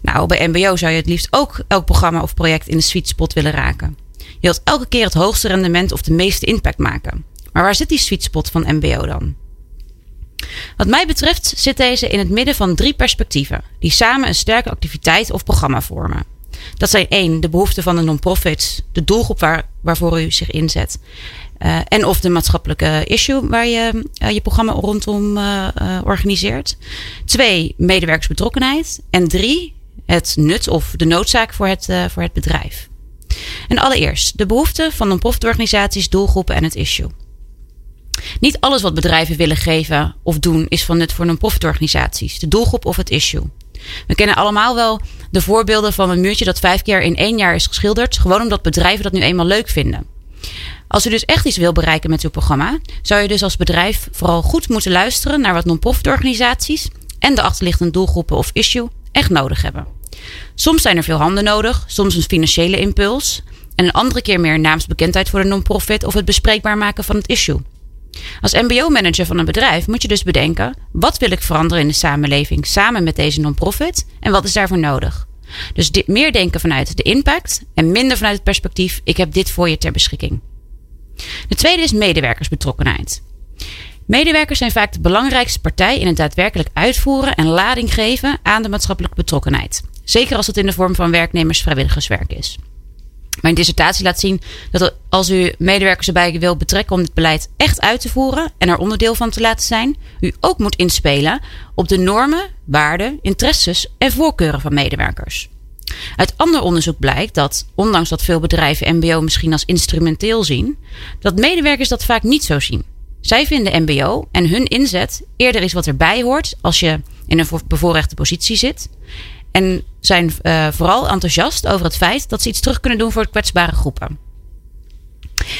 Nou, bij MBO zou je het liefst ook elk programma of project in de sweet spot willen raken. Je wilt elke keer het hoogste rendement of de meeste impact maken. Maar waar zit die sweet spot van MBO dan? Wat mij betreft zit deze in het midden van drie perspectieven, die samen een sterke activiteit of programma vormen. Dat zijn één, de behoeften van de non-profits, de doelgroep waar, waarvoor u zich inzet. eh, en of de maatschappelijke issue waar je eh, je programma rondom eh, organiseert. Twee, medewerkersbetrokkenheid. En drie, het nut of de noodzaak voor het, voor het bedrijf. En allereerst, de behoeften van non-profitorganisaties, doelgroepen en het issue. Niet alles wat bedrijven willen geven of doen is van nut voor non-profitorganisaties, de doelgroep of het issue. We kennen allemaal wel de voorbeelden van een muurtje dat vijf keer in één jaar is geschilderd, gewoon omdat bedrijven dat nu eenmaal leuk vinden. Als u dus echt iets wil bereiken met uw programma, zou je dus als bedrijf vooral goed moeten luisteren naar wat non-profitorganisaties en de achterliggende doelgroepen of issue echt nodig hebben. Soms zijn er veel handen nodig, soms een financiële impuls en een andere keer meer naamsbekendheid voor de non-profit of het bespreekbaar maken van het issue. Als MBO-manager van een bedrijf moet je dus bedenken: wat wil ik veranderen in de samenleving samen met deze non-profit en wat is daarvoor nodig? Dus dit, meer denken vanuit de impact en minder vanuit het perspectief: ik heb dit voor je ter beschikking. De tweede is medewerkersbetrokkenheid. Medewerkers zijn vaak de belangrijkste partij in het daadwerkelijk uitvoeren en lading geven aan de maatschappelijke betrokkenheid. Zeker als het in de vorm van werknemers-vrijwilligerswerk is. Mijn dissertatie laat zien dat als u medewerkers erbij wil betrekken om dit beleid echt uit te voeren en er onderdeel van te laten zijn, u ook moet inspelen op de normen, waarden, interesses en voorkeuren van medewerkers. Uit ander onderzoek blijkt dat, ondanks dat veel bedrijven MBO misschien als instrumenteel zien, dat medewerkers dat vaak niet zo zien. Zij vinden MBO en hun inzet eerder iets wat erbij hoort als je in een bevoorrechte positie zit. En zijn uh, vooral enthousiast over het feit dat ze iets terug kunnen doen voor kwetsbare groepen.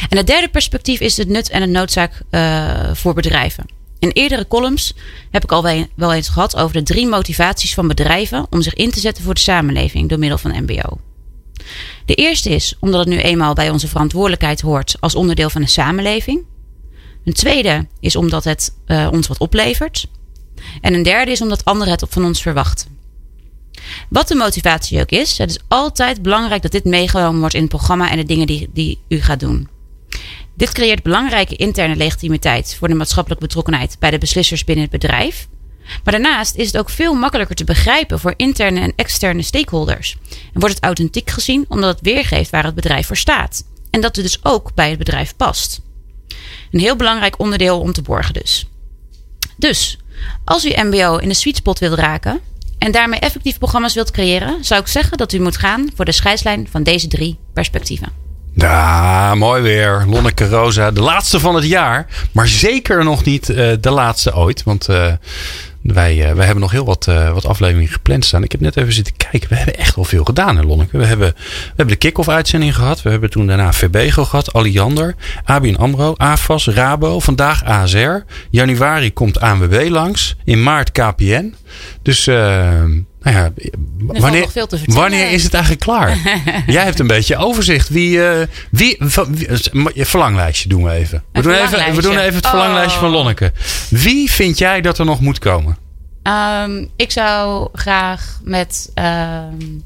En het derde perspectief is het nut en het noodzaak uh, voor bedrijven. In eerdere columns heb ik al wel eens gehad over de drie motivaties van bedrijven om zich in te zetten voor de samenleving door middel van MBO. De eerste is omdat het nu eenmaal bij onze verantwoordelijkheid hoort als onderdeel van een samenleving. Een tweede is omdat het uh, ons wat oplevert. En een derde is omdat anderen het van ons verwachten. Wat de motivatie ook is, het is altijd belangrijk dat dit meegenomen wordt in het programma en de dingen die, die u gaat doen. Dit creëert belangrijke interne legitimiteit voor de maatschappelijke betrokkenheid bij de beslissers binnen het bedrijf. Maar daarnaast is het ook veel makkelijker te begrijpen voor interne en externe stakeholders. En wordt het authentiek gezien omdat het weergeeft waar het bedrijf voor staat. En dat het dus ook bij het bedrijf past. Een heel belangrijk onderdeel om te borgen dus. Dus, als u MBO in de sweet spot wilt raken en daarmee effectief programma's wilt creëren, zou ik zeggen dat u moet gaan voor de scheidslijn van deze drie perspectieven. Ja, mooi weer. Lonneke Rosa, de laatste van het jaar. Maar zeker nog niet uh, de laatste ooit. Want uh, Wij, uh, wij hebben nog heel wat, uh, wat afleveringen gepland staan. Ik heb net even zitten kijken. We hebben echt wel veel gedaan in Lonneke. We hebben, we hebben de kick-off uitzending gehad. We hebben toen daarna Verbego gehad. Alliander, ABN AMRO, AFAS, Rabo. Vandaag ASR. Januari komt ANWB langs. In maart KPN. Dus uh, nou ja, wanneer, wanneer is het eigenlijk klaar? Jij hebt een beetje overzicht. Wie, uh, wie, wie, verlanglijstje doen we even. We doen even, we doen even het verlanglijstje oh. van Lonneke. Wie vind jij dat er nog moet komen? Um, ik zou graag met. Um,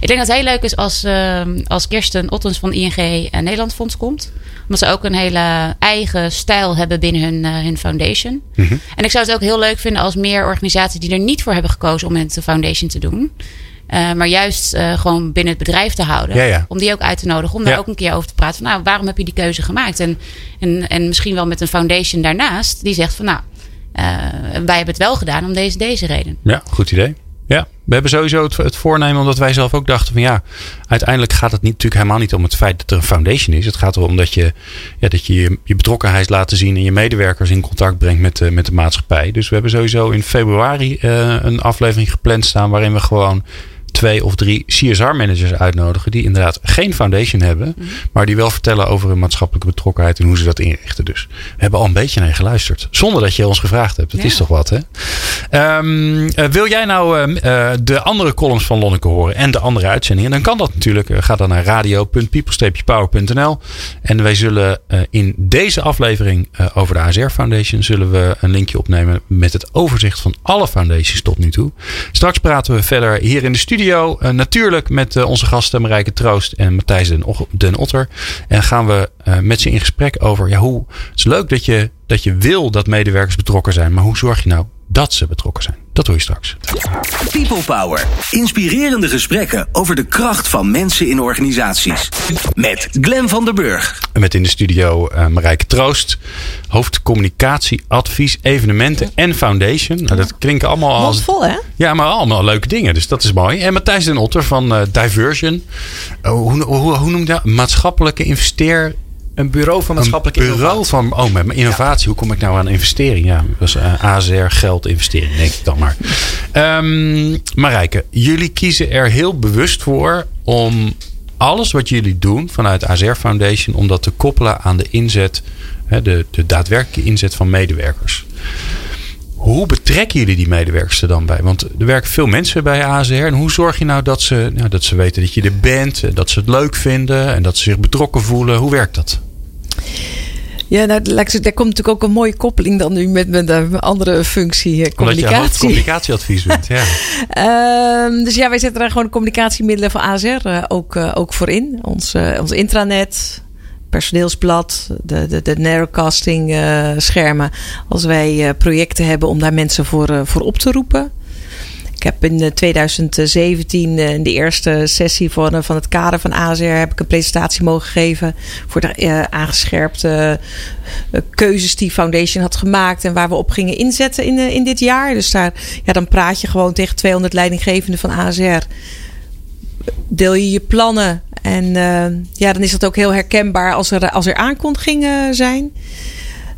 ik denk dat het heel leuk is als, uh, als Kirsten Ottens van ING Nederland Fonds komt. Omdat ze ook een hele eigen stijl hebben binnen hun, uh, hun foundation. Mm -hmm. En ik zou het ook heel leuk vinden als meer organisaties die er niet voor hebben gekozen om de foundation te doen. Uh, maar juist uh, gewoon binnen het bedrijf te houden. Ja, ja. Om die ook uit te nodigen. Om ja. daar ook een keer over te praten. Van, nou, waarom heb je die keuze gemaakt? En, en, en misschien wel met een foundation daarnaast. Die zegt van nou, wij hebben het wel gedaan om deze, deze reden. Ja, goed idee. Ja, we hebben sowieso het, voornemen, omdat wij zelf ook dachten van ja, uiteindelijk gaat het niet, natuurlijk helemaal niet om het feit dat er een foundation is. Het gaat erom dat je ja, dat je, je, betrokkenheid laat zien en je medewerkers in contact brengt met, uh, met de maatschappij. Dus we hebben sowieso in februari uh, een aflevering gepland staan waarin we gewoon twee of drie CSR-managers uitnodigen. die inderdaad geen foundation hebben. Mm -hmm. maar die wel vertellen over hun maatschappelijke betrokkenheid. en hoe ze dat inrichten. Dus we hebben al een beetje naar je geluisterd. zonder dat je ons gevraagd hebt. Dat ja. is toch wat, hè? Um, uh, wil jij nou uh, de andere columns van Lonneke horen. en de andere uitzendingen? dan kan dat natuurlijk. Uh, ga dan naar radio.people-power.nl. En wij zullen in deze aflevering over de ASR Foundation. zullen we een linkje opnemen met het overzicht van alle foundations tot nu toe. Straks praten we verder hier in de studio Uh, natuurlijk met uh, onze gasten Marijke Troost en Matthijs den, den Otter. En gaan we uh, met ze in gesprek over ja, hoe. Het is leuk dat je, dat je wil dat medewerkers betrokken zijn. Maar hoe zorg je nou dat ze betrokken zijn? Dat hoor je straks. People Power. Inspirerende gesprekken over de kracht van mensen in organisaties. Met Glen van der Burg. En met in de studio uh, Marijke Troost. Hoofd communicatie, advies, evenementen en foundation. Nou, dat klinken allemaal als... vol, hè? Ja, maar allemaal leuke dingen. Dus dat is mooi. En Matthijs den Otter van uh, Diversion. Uh, hoe, hoe, hoe noem je dat? Maatschappelijke investeer... Een bureau van maatschappelijke een bureau innovatie. van, oh, met mijn innovatie. Ja. Hoe kom ik nou aan investering? Ja, dat is uh, AZR, geld, investering, denk ik dan maar. Um, Marijke, jullie kiezen er heel bewust voor om alles wat jullie doen vanuit AZR Foundation, om dat te koppelen aan de inzet, de, de daadwerkelijke inzet van medewerkers. Hoe betrekken jullie die medewerkers er dan bij? Want er werken veel mensen bij AZR. En hoe zorg je nou dat ze, nou, dat ze weten dat je er bent, dat ze het leuk vinden en dat ze zich betrokken voelen? Hoe werkt dat? Ja, nou, daar komt natuurlijk ook een mooie koppeling dan nu met mijn andere functie, communicatie. Omdat je communicatieadvies bent, ja. um, dus ja, wij zetten daar gewoon communicatiemiddelen van ASR uh, ook, ook voor in. Ons, uh, ons intranet, personeelsblad, de, de, de narrowcasting uh, schermen. Als wij uh, projecten hebben om daar mensen voor, uh, voor op te roepen. Ik heb in 2017 in de eerste sessie van, van het kader van ASR heb ik een presentatie mogen geven voor de aangescherpte keuzes die Foundation had gemaakt en waar we op gingen inzetten in, in dit jaar. Dus daar, ja, dan praat je gewoon tegen 200 leidinggevenden van ASR. Deel je je plannen en uh, ja, dan is dat ook heel herkenbaar als er, als er aankondigingen zijn.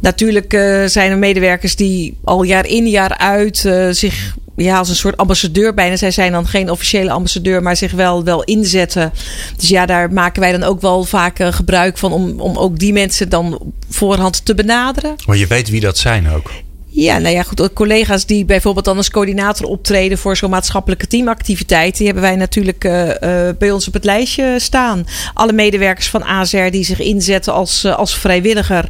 Natuurlijk uh, zijn er medewerkers die al jaar in jaar uit uh, zich ja, als een soort ambassadeur bijna. Zij zijn dan geen officiële ambassadeur, maar zich wel, wel inzetten. Dus ja, daar maken wij dan ook wel vaak gebruik van om, om ook die mensen dan voorhand te benaderen. Maar je weet wie dat zijn ook. Ja, nou ja, goed. Collega's die bijvoorbeeld dan als coördinator optreden voor zo'n maatschappelijke teamactiviteit, die hebben wij natuurlijk uh, uh, bij ons op het lijstje staan. Alle medewerkers van AZR die zich inzetten als, uh, als vrijwilliger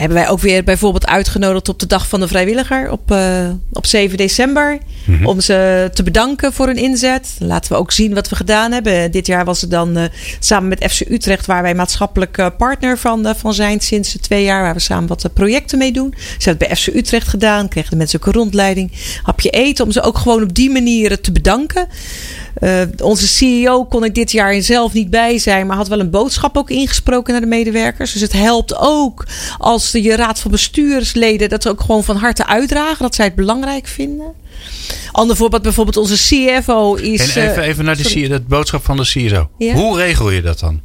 hebben wij ook weer bijvoorbeeld uitgenodigd op de dag van de vrijwilliger op, uh, op 7 december. Mm-hmm. Om ze te bedanken voor hun inzet. Laten we ook zien wat we gedaan hebben. Dit jaar was het dan uh, samen met FC Utrecht, waar wij maatschappelijk uh, partner van, van zijn sinds twee jaar. Waar we samen wat projecten mee doen. Ze hebben het bij FC Utrecht gedaan. Kregen de mensen ook een rondleiding. Hapje eten. Om ze ook gewoon op die manier te bedanken. Onze CEO kon ik dit jaar zelf niet bij zijn, maar had wel een boodschap ook ingesproken naar de medewerkers. Dus het helpt ook als de je raad van bestuursleden dat ook gewoon van harte uitdragen, dat zij het belangrijk vinden. Ander voorbeeld, bijvoorbeeld onze CFO is. En even, even naar de, sorry. boodschap van de CSO. Ja? Hoe regel je dat dan?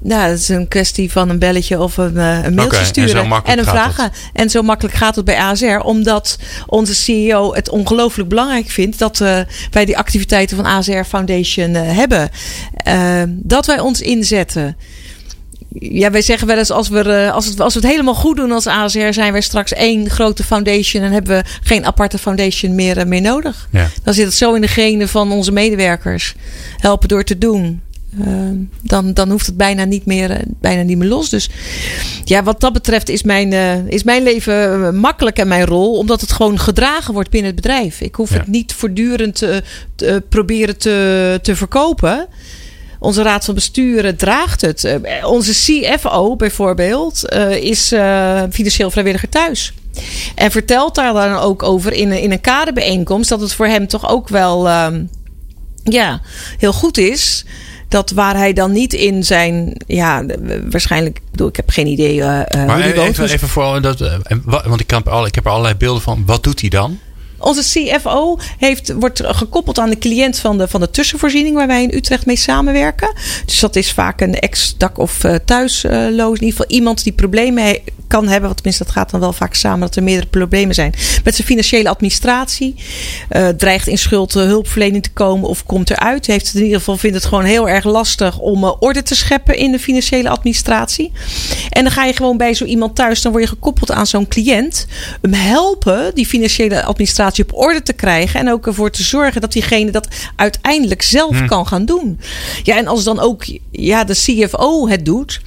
Nou, dat is een kwestie van een belletje of een, uh, een mailtje en sturen. makkelijk een vragen. het. En zo makkelijk gaat het bij ASR. Omdat onze CEO het ongelooflijk belangrijk vindt dat uh, wij die activiteiten van ASR Foundation uh, hebben. Uh, dat wij ons inzetten. Ja, wij zeggen wel eens als we, als, het, als we het helemaal goed doen als ASR, zijn wij straks één grote foundation en hebben we geen aparte foundation meer, meer nodig. Ja. Dan zit het zo in de genen van onze medewerkers. Helpen door te doen. Uh, dan, dan hoeft het bijna niet, meer, uh, bijna niet meer los. Dus ja, wat dat betreft is mijn, uh, is mijn leven makkelijk en mijn rol, omdat het gewoon gedragen wordt binnen het bedrijf. Ik hoef Ja. het niet voortdurend te, te proberen te, te verkopen. Onze raad van bestuur draagt het. Uh, onze CFO bijvoorbeeld uh, is uh, financieel vrijwilliger thuis. En vertelt daar dan ook over in, in een kaderbijeenkomst dat het voor hem toch ook wel ja, heel goed is dat waar hij dan niet in zijn, ja, waarschijnlijk, ik bedoel, ik heb geen idee. Uh, maar hoe even, woont, dus- even voor, dat, want ik, kan, ik heb er allerlei beelden van. Wat doet hij dan? Onze CFO heeft, wordt gekoppeld aan de cliënt van de, van de tussenvoorziening waar wij in Utrecht mee samenwerken. Dus dat is vaak een ex-dak- of uh, thuisloos. In ieder geval iemand die problemen kan hebben. Want tenminste, dat gaat dan wel vaak samen dat er meerdere problemen zijn. Met zijn financiële administratie. Uh, dreigt in schuld uh, hulpverlening te komen of komt eruit. Heeft in ieder geval vindt het gewoon heel erg lastig om orde te scheppen in de financiële administratie. En dan ga je gewoon bij zo iemand thuis. Dan word je gekoppeld aan zo'n cliënt. Hem helpen die financiële administratie op orde te krijgen. En ook ervoor te zorgen dat diegene dat uiteindelijk zelf Hm. kan gaan doen. Ja, en als dan ook ja, de CFO het doet.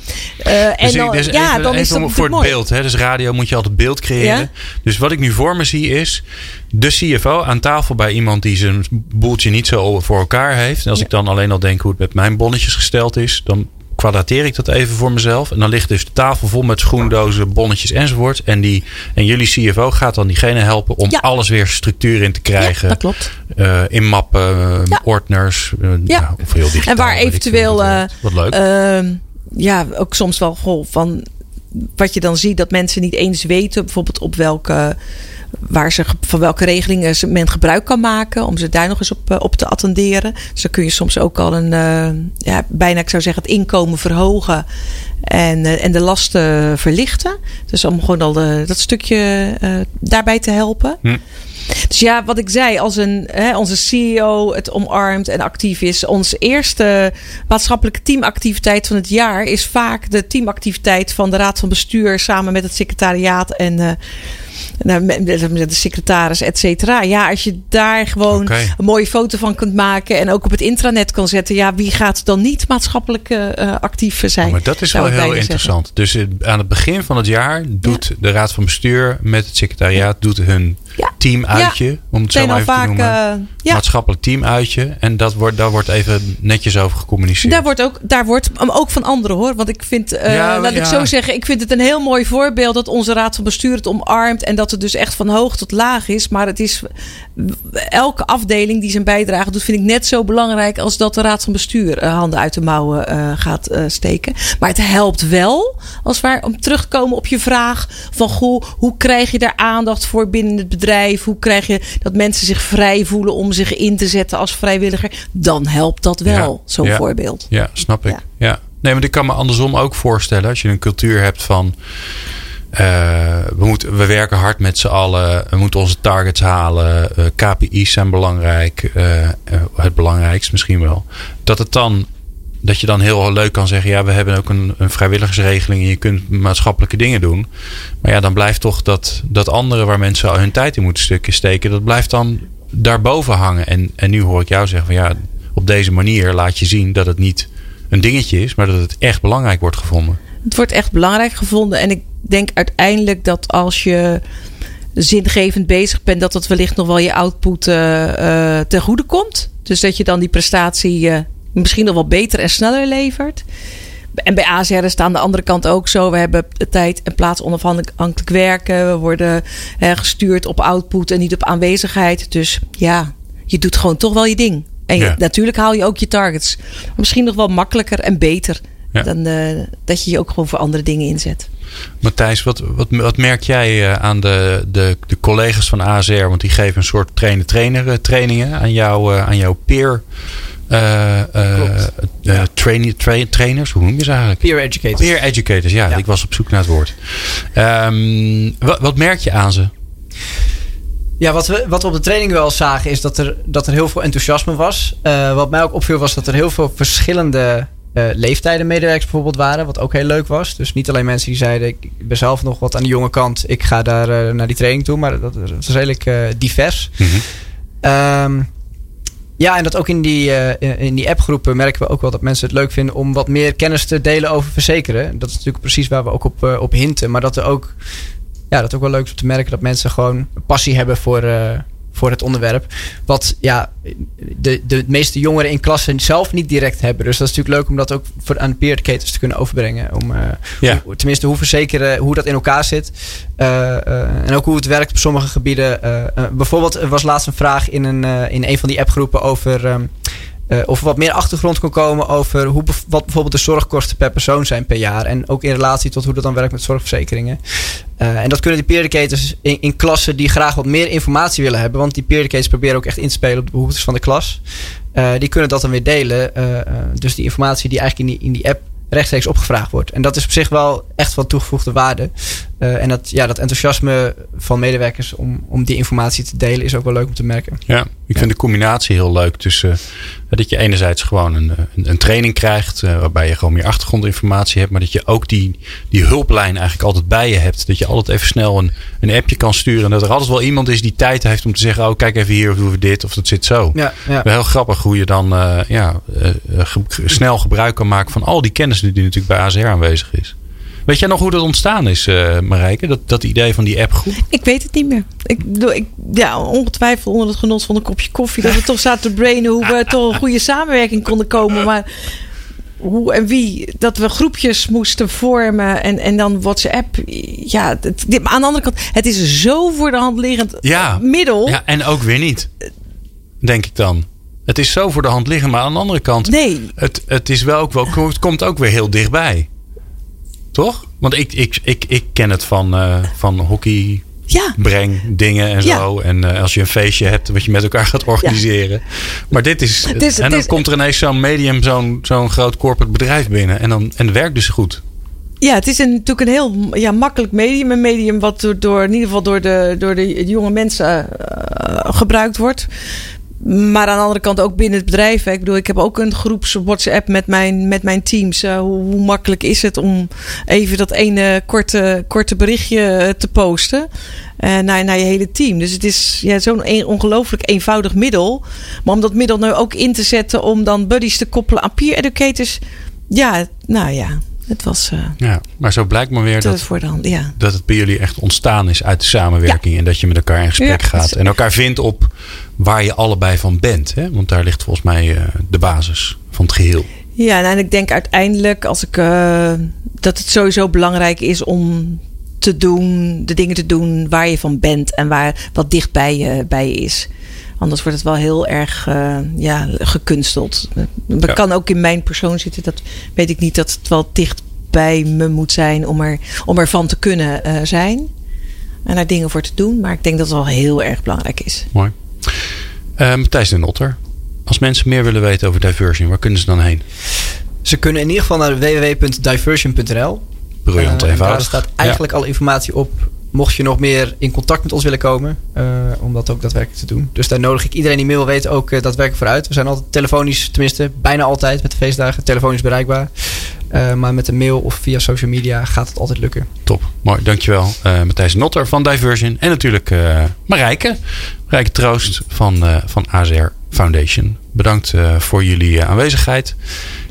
Uh, en Dus, dan, dus ja, dan is dat om- voor het mooi. beeld. Hè? Dus radio moet je altijd beeld creëren. Ja. Dus wat ik nu voor me zie is de CFO aan tafel bij iemand die zijn boeltje niet zo voor elkaar heeft. En als Ja. ik dan alleen al denk hoe het met mijn bonnetjes gesteld is, dan kwadrateer ik dat even voor mezelf. En dan ligt dus de tafel vol met schoendozen, bonnetjes enzovoort. En, die, en jullie CFO gaat dan diegene helpen om Ja. alles weer structuur in te Ja, krijgen. dat klopt. Eh, in mappen, eh, Ja. ordners. eh, Ja. nou, of heel digitaal. En waar eventueel, Wat leuk. Ehm, ja, ook soms wel goh, van wat je dan ziet dat mensen niet eens weten, bijvoorbeeld op welke. Waar ze, van welke regelingen ze- men gebruik kan maken. Om ze daar nog eens op, eh, op te attenderen. Dus dan kun je soms ook al een. eh, ja, bijna, ik zou zeggen, het inkomen verhogen. En, eh, en de lasten verlichten. Dus om gewoon al de, dat stukje daarbij te helpen. Hm. Dus ja, wat ik zei, als een, hè, onze CEO het omarmt en actief is. Onze eerste maatschappelijke teamactiviteit van het jaar is vaak de teamactiviteit van de Raad van Bestuur samen met het secretariaat en nou, met met de secretaris, et cetera. Ja, als je daar gewoon een mooie foto van kunt maken en ook op het intranet kan zetten. Ja, wie gaat dan niet maatschappelijk eh, actief zijn? Oh, maar dat is wel heel interessant. Dus eh, aan het begin van het jaar doet de Raad van Bestuur met het secretariaat doet hun Ja. teamuitje, om het zo maar even te vaak. noemen. eh, ja, Maatschappelijk teamuitje. En dat wordt, daar wordt even netjes over gecommuniceerd. Daar wordt ook, daar wordt ook van anderen hoor. Want ik vind, eh, Ja, laat ik zo zeggen, ik vind het een heel mooi voorbeeld dat onze raad van bestuur het omarmt. En dat het dus echt van hoog tot laag is. Maar het is elke afdeling die zijn bijdrage doet, vind ik net zo belangrijk als dat de raad van bestuur eh, handen uit de mouwen eh, gaat eh, steken. Maar het helpt wel, als we om terug te komen op je vraag van goh, hoe krijg je daar aandacht voor binnen het bedrijf? Hoe krijg je dat mensen zich vrij voelen om zich in te zetten als vrijwilliger? Dan helpt dat wel, Ja, zo'n ja. voorbeeld. Ja, snap ik. Ja. Ja. Nee, maar ik kan me andersom ook voorstellen. Als je een cultuur hebt van... eh, we, moeten, we werken hard met z'n allen. We moeten onze targets halen. eh, KPI's zijn belangrijk. eh, het belangrijkst misschien wel. Dat het dan... Dat je dan heel leuk kan zeggen... Ja, we hebben ook een, een vrijwilligersregeling... en je kunt maatschappelijke dingen doen. Maar ja, dan blijft toch dat, dat andere... waar mensen al hun tijd in moeten steken... dat blijft dan daarboven hangen. En, en nu hoor ik jou zeggen van... ja, op deze manier laat je zien dat het niet een dingetje is... maar dat het echt belangrijk wordt gevonden. Het wordt echt belangrijk gevonden. En ik denk uiteindelijk dat als je zingevend bezig bent, dat dat wellicht nog wel je output eh, ten goede komt. Dus dat je dan die prestatie eh, misschien nog wel beter en sneller levert. En bij ASR is het aan de andere kant ook zo. We hebben tijd en plaats onafhankelijk werken. We worden gestuurd op output en niet op aanwezigheid. Dus ja, je doet gewoon toch wel je ding. En je- Ja. natuurlijk haal je ook je targets. Misschien nog wel makkelijker en beter. Ja. Dan eh, dat je je ook gewoon voor andere dingen inzet. Matthijs, wat, wat, wat merk jij eh, aan de, de, de collega's van ASR? Want die geven een soort trainer-trainer eh, trainingen aan, jou, eh, aan jouw peer uh, uh, train, tra trainers, hoe noem je ze eigenlijk? Peer educators. Peer educators, ja, ja. Ik was op zoek naar het woord. Um, wat, wat merk je aan ze? Ja, wat we, wat we op de training wel zagen is dat er, dat er heel veel enthousiasme was. Uh, wat mij ook opviel was dat er heel veel verschillende uh, leeftijden medewerkers bijvoorbeeld waren. Wat ook heel leuk was. Dus niet alleen mensen die zeiden ik ben zelf nog wat aan de jonge kant. Ik ga daar uh, naar die training toe. Maar dat, dat was redelijk divers. Mm -hmm. um, ja, en dat ook in die, in die appgroepen merken we ook wel dat mensen het leuk vinden om wat meer kennis te delen over verzekeren. Dat is natuurlijk precies waar we ook op, op hinten. Maar dat er ook, ja, dat ook wel leuk is om te merken dat mensen gewoon passie hebben voor, uh, voor het onderwerp. Wat ja, de, de meeste jongeren in klassen zelf niet direct hebben. Dus dat is natuurlijk leuk om dat ook voor, aan peer educators te kunnen overbrengen. Om ja. hoe, tenminste hoe verzekeren, hoe dat in elkaar zit. en ook hoe het werkt op sommige gebieden. bijvoorbeeld, er was laatst een vraag in een, in een van die appgroepen over. Um, uh, of wat meer achtergrond kan komen over hoe, wat bijvoorbeeld de zorgkosten per persoon zijn per jaar. En ook in relatie tot hoe dat dan werkt met zorgverzekeringen. Uh, en dat kunnen die peer educators in, in, klassen die graag wat meer informatie willen hebben. Want die peer educators proberen ook echt in te spelen op de behoeftes van de klas. Uh, die kunnen dat dan weer delen. dus die informatie die eigenlijk in die, in die app rechtstreeks opgevraagd wordt. En dat is op zich wel echt van toegevoegde waarde. Uh, en dat, ja, dat enthousiasme van medewerkers om, om die informatie te delen is ook wel leuk om te merken. Ja, ik vind de combinatie heel leuk tussen uh, dat je enerzijds gewoon een, een, een training krijgt uh, waarbij je gewoon meer achtergrondinformatie hebt, maar dat je ook die, die hulplijn eigenlijk altijd bij je hebt. Dat je altijd even snel een, een appje kan sturen en dat er altijd wel iemand is die tijd heeft om te zeggen, oh kijk even hier of doen we dit of dat zit zo. Ja, ja. Heel grappig hoe je dan ja, ge snel gebruik kan maken van al die kennis die natuurlijk bij AZR aanwezig is. Weet jij nog hoe dat ontstaan is, uh, Marijke? Dat, dat idee van die appgroep? Ik weet het niet meer. Ik, ik, ja, ongetwijfeld onder het genot van een kopje koffie. Dat we toch zaten te brainen hoe we toch een goede samenwerking konden komen. Maar hoe en wie, dat we groepjes moesten vormen en, en dan WhatsApp. Ja, het, aan de andere kant, het is zo voor de hand liggend ja, middel. Ja, en ook weer niet, denk ik dan. Het is zo voor de hand liggend, maar aan de andere kant, nee. het, het, is wel ook wel, het komt ook weer heel dichtbij. Toch? Want ik, ik, ik, ik ken het van, uh, van hockey. Ja. Breng dingen en ja. zo. En uh, als je een feestje hebt wat je met elkaar gaat organiseren. Ja. Maar dit is. Het is en dan is, komt er ineens zo'n medium, zo'n zo'n groot corporate bedrijf binnen. En, dan, en het werkt dus goed. Ja, het is een, natuurlijk een heel ja, makkelijk medium. Een medium wat door, door, in ieder geval door de, door de jonge mensen uh, gebruikt wordt. Maar aan de andere kant ook binnen het bedrijf. Ik bedoel, ik heb ook een groeps WhatsApp met mijn, met mijn teams. Uh, hoe, makkelijk is het om even dat ene korte, korte berichtje te posten uh, naar, naar je hele team. Dus het is ja, zo'n ongelooflijk eenvoudig middel. Maar om dat middel nu ook in te zetten om dan buddies te koppelen aan peer educators. Ja, nou ja, het was. Uh, ja, maar zo blijkt maar weer dat, hand, ja. dat het bij jullie echt ontstaan is uit de samenwerking. Ja. En dat je met elkaar in gesprek ja, gaat. En elkaar vindt op waar je allebei van bent. Hè? Want daar ligt volgens mij uh, de basis van het geheel. Ja, en ik denk uiteindelijk als ik, uh, dat het sowieso belangrijk is om te doen, de dingen te doen waar je van bent en waar wat dicht bij je, bij je is. Anders wordt het wel heel erg uh, ja, gekunsteld. Dat ja. kan ook in mijn persoon zitten. Dat weet ik niet dat het wel dicht bij me moet zijn om, er, om ervan te kunnen uh, zijn. En daar dingen voor te doen. Maar ik denk dat het wel heel erg belangrijk is. Mooi. Uh, Matthijs de Notter. Als mensen meer willen weten over Diversion, waar kunnen ze dan heen? Ze kunnen in ieder geval naar www.diversion.nl. Briljant, eenvoudig. Daar staat eigenlijk ja. alle informatie op mocht je nog meer in contact met ons willen komen, uh, om dat ook daadwerkelijk te doen. Dus daar nodig ik iedereen die meer wil weten ook uh, daadwerkelijk voor uit. We zijn altijd telefonisch, tenminste bijna altijd met de feestdagen, telefonisch bereikbaar. Uh, maar met een mail of via social media gaat het altijd lukken. Top, mooi. Dankjewel Matthijs Notter van Diversion. En natuurlijk Marijke, Marijke Troost van, van AZR Foundation. Bedankt voor jullie aanwezigheid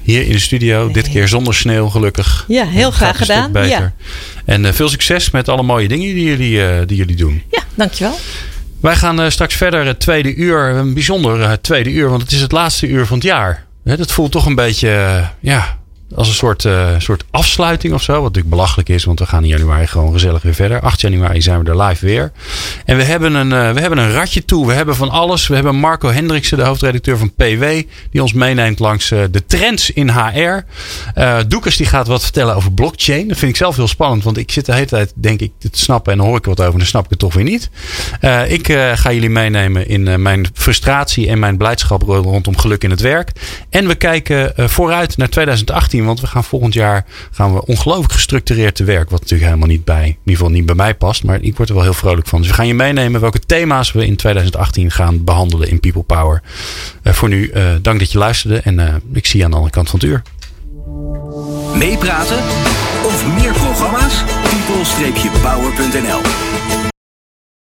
hier in de studio. Nee. Dit keer zonder sneeuw, gelukkig. Ja, heel graag gedaan. Ja. En uh, veel succes met alle mooie dingen die jullie, uh, die jullie doen. Ja, dankjewel. Wij gaan uh, straks verder het tweede uur. Een bijzonder tweede uur, want het is het laatste uur van het jaar. dat voelt toch een beetje, ja, als een soort, uh, soort afsluiting of zo. Wat natuurlijk belachelijk is, want we gaan in januari gewoon gezellig weer verder. 8 januari zijn we er live weer. En we hebben een, uh, we hebben een ratje toe. We hebben van alles. We hebben Marco Hendriksen, de hoofdredacteur van PW, die ons meeneemt langs uh, de trends in HR. Doekers die gaat wat vertellen over blockchain. Dat vind ik zelf heel spannend, want ik zit de hele tijd, denk ik, te snappen. En dan hoor ik wat over, dan snap ik het toch weer niet. ik ga jullie meenemen in mijn frustratie en mijn blijdschap rondom geluk in het werk. En we kijken vooruit naar 2018. Want we gaan volgend jaar gaan we ongelooflijk gestructureerd te werk. Wat natuurlijk helemaal niet bij, in niet bij mij past. Maar ik word er wel heel vrolijk van. Dus we gaan je meenemen welke thema's we in 2018 gaan behandelen in People Power. Uh, voor nu, uh, dank dat je luisterde. En uh, ik zie je aan de andere kant van het uur. Meepraten of meer programma's? people-power.nl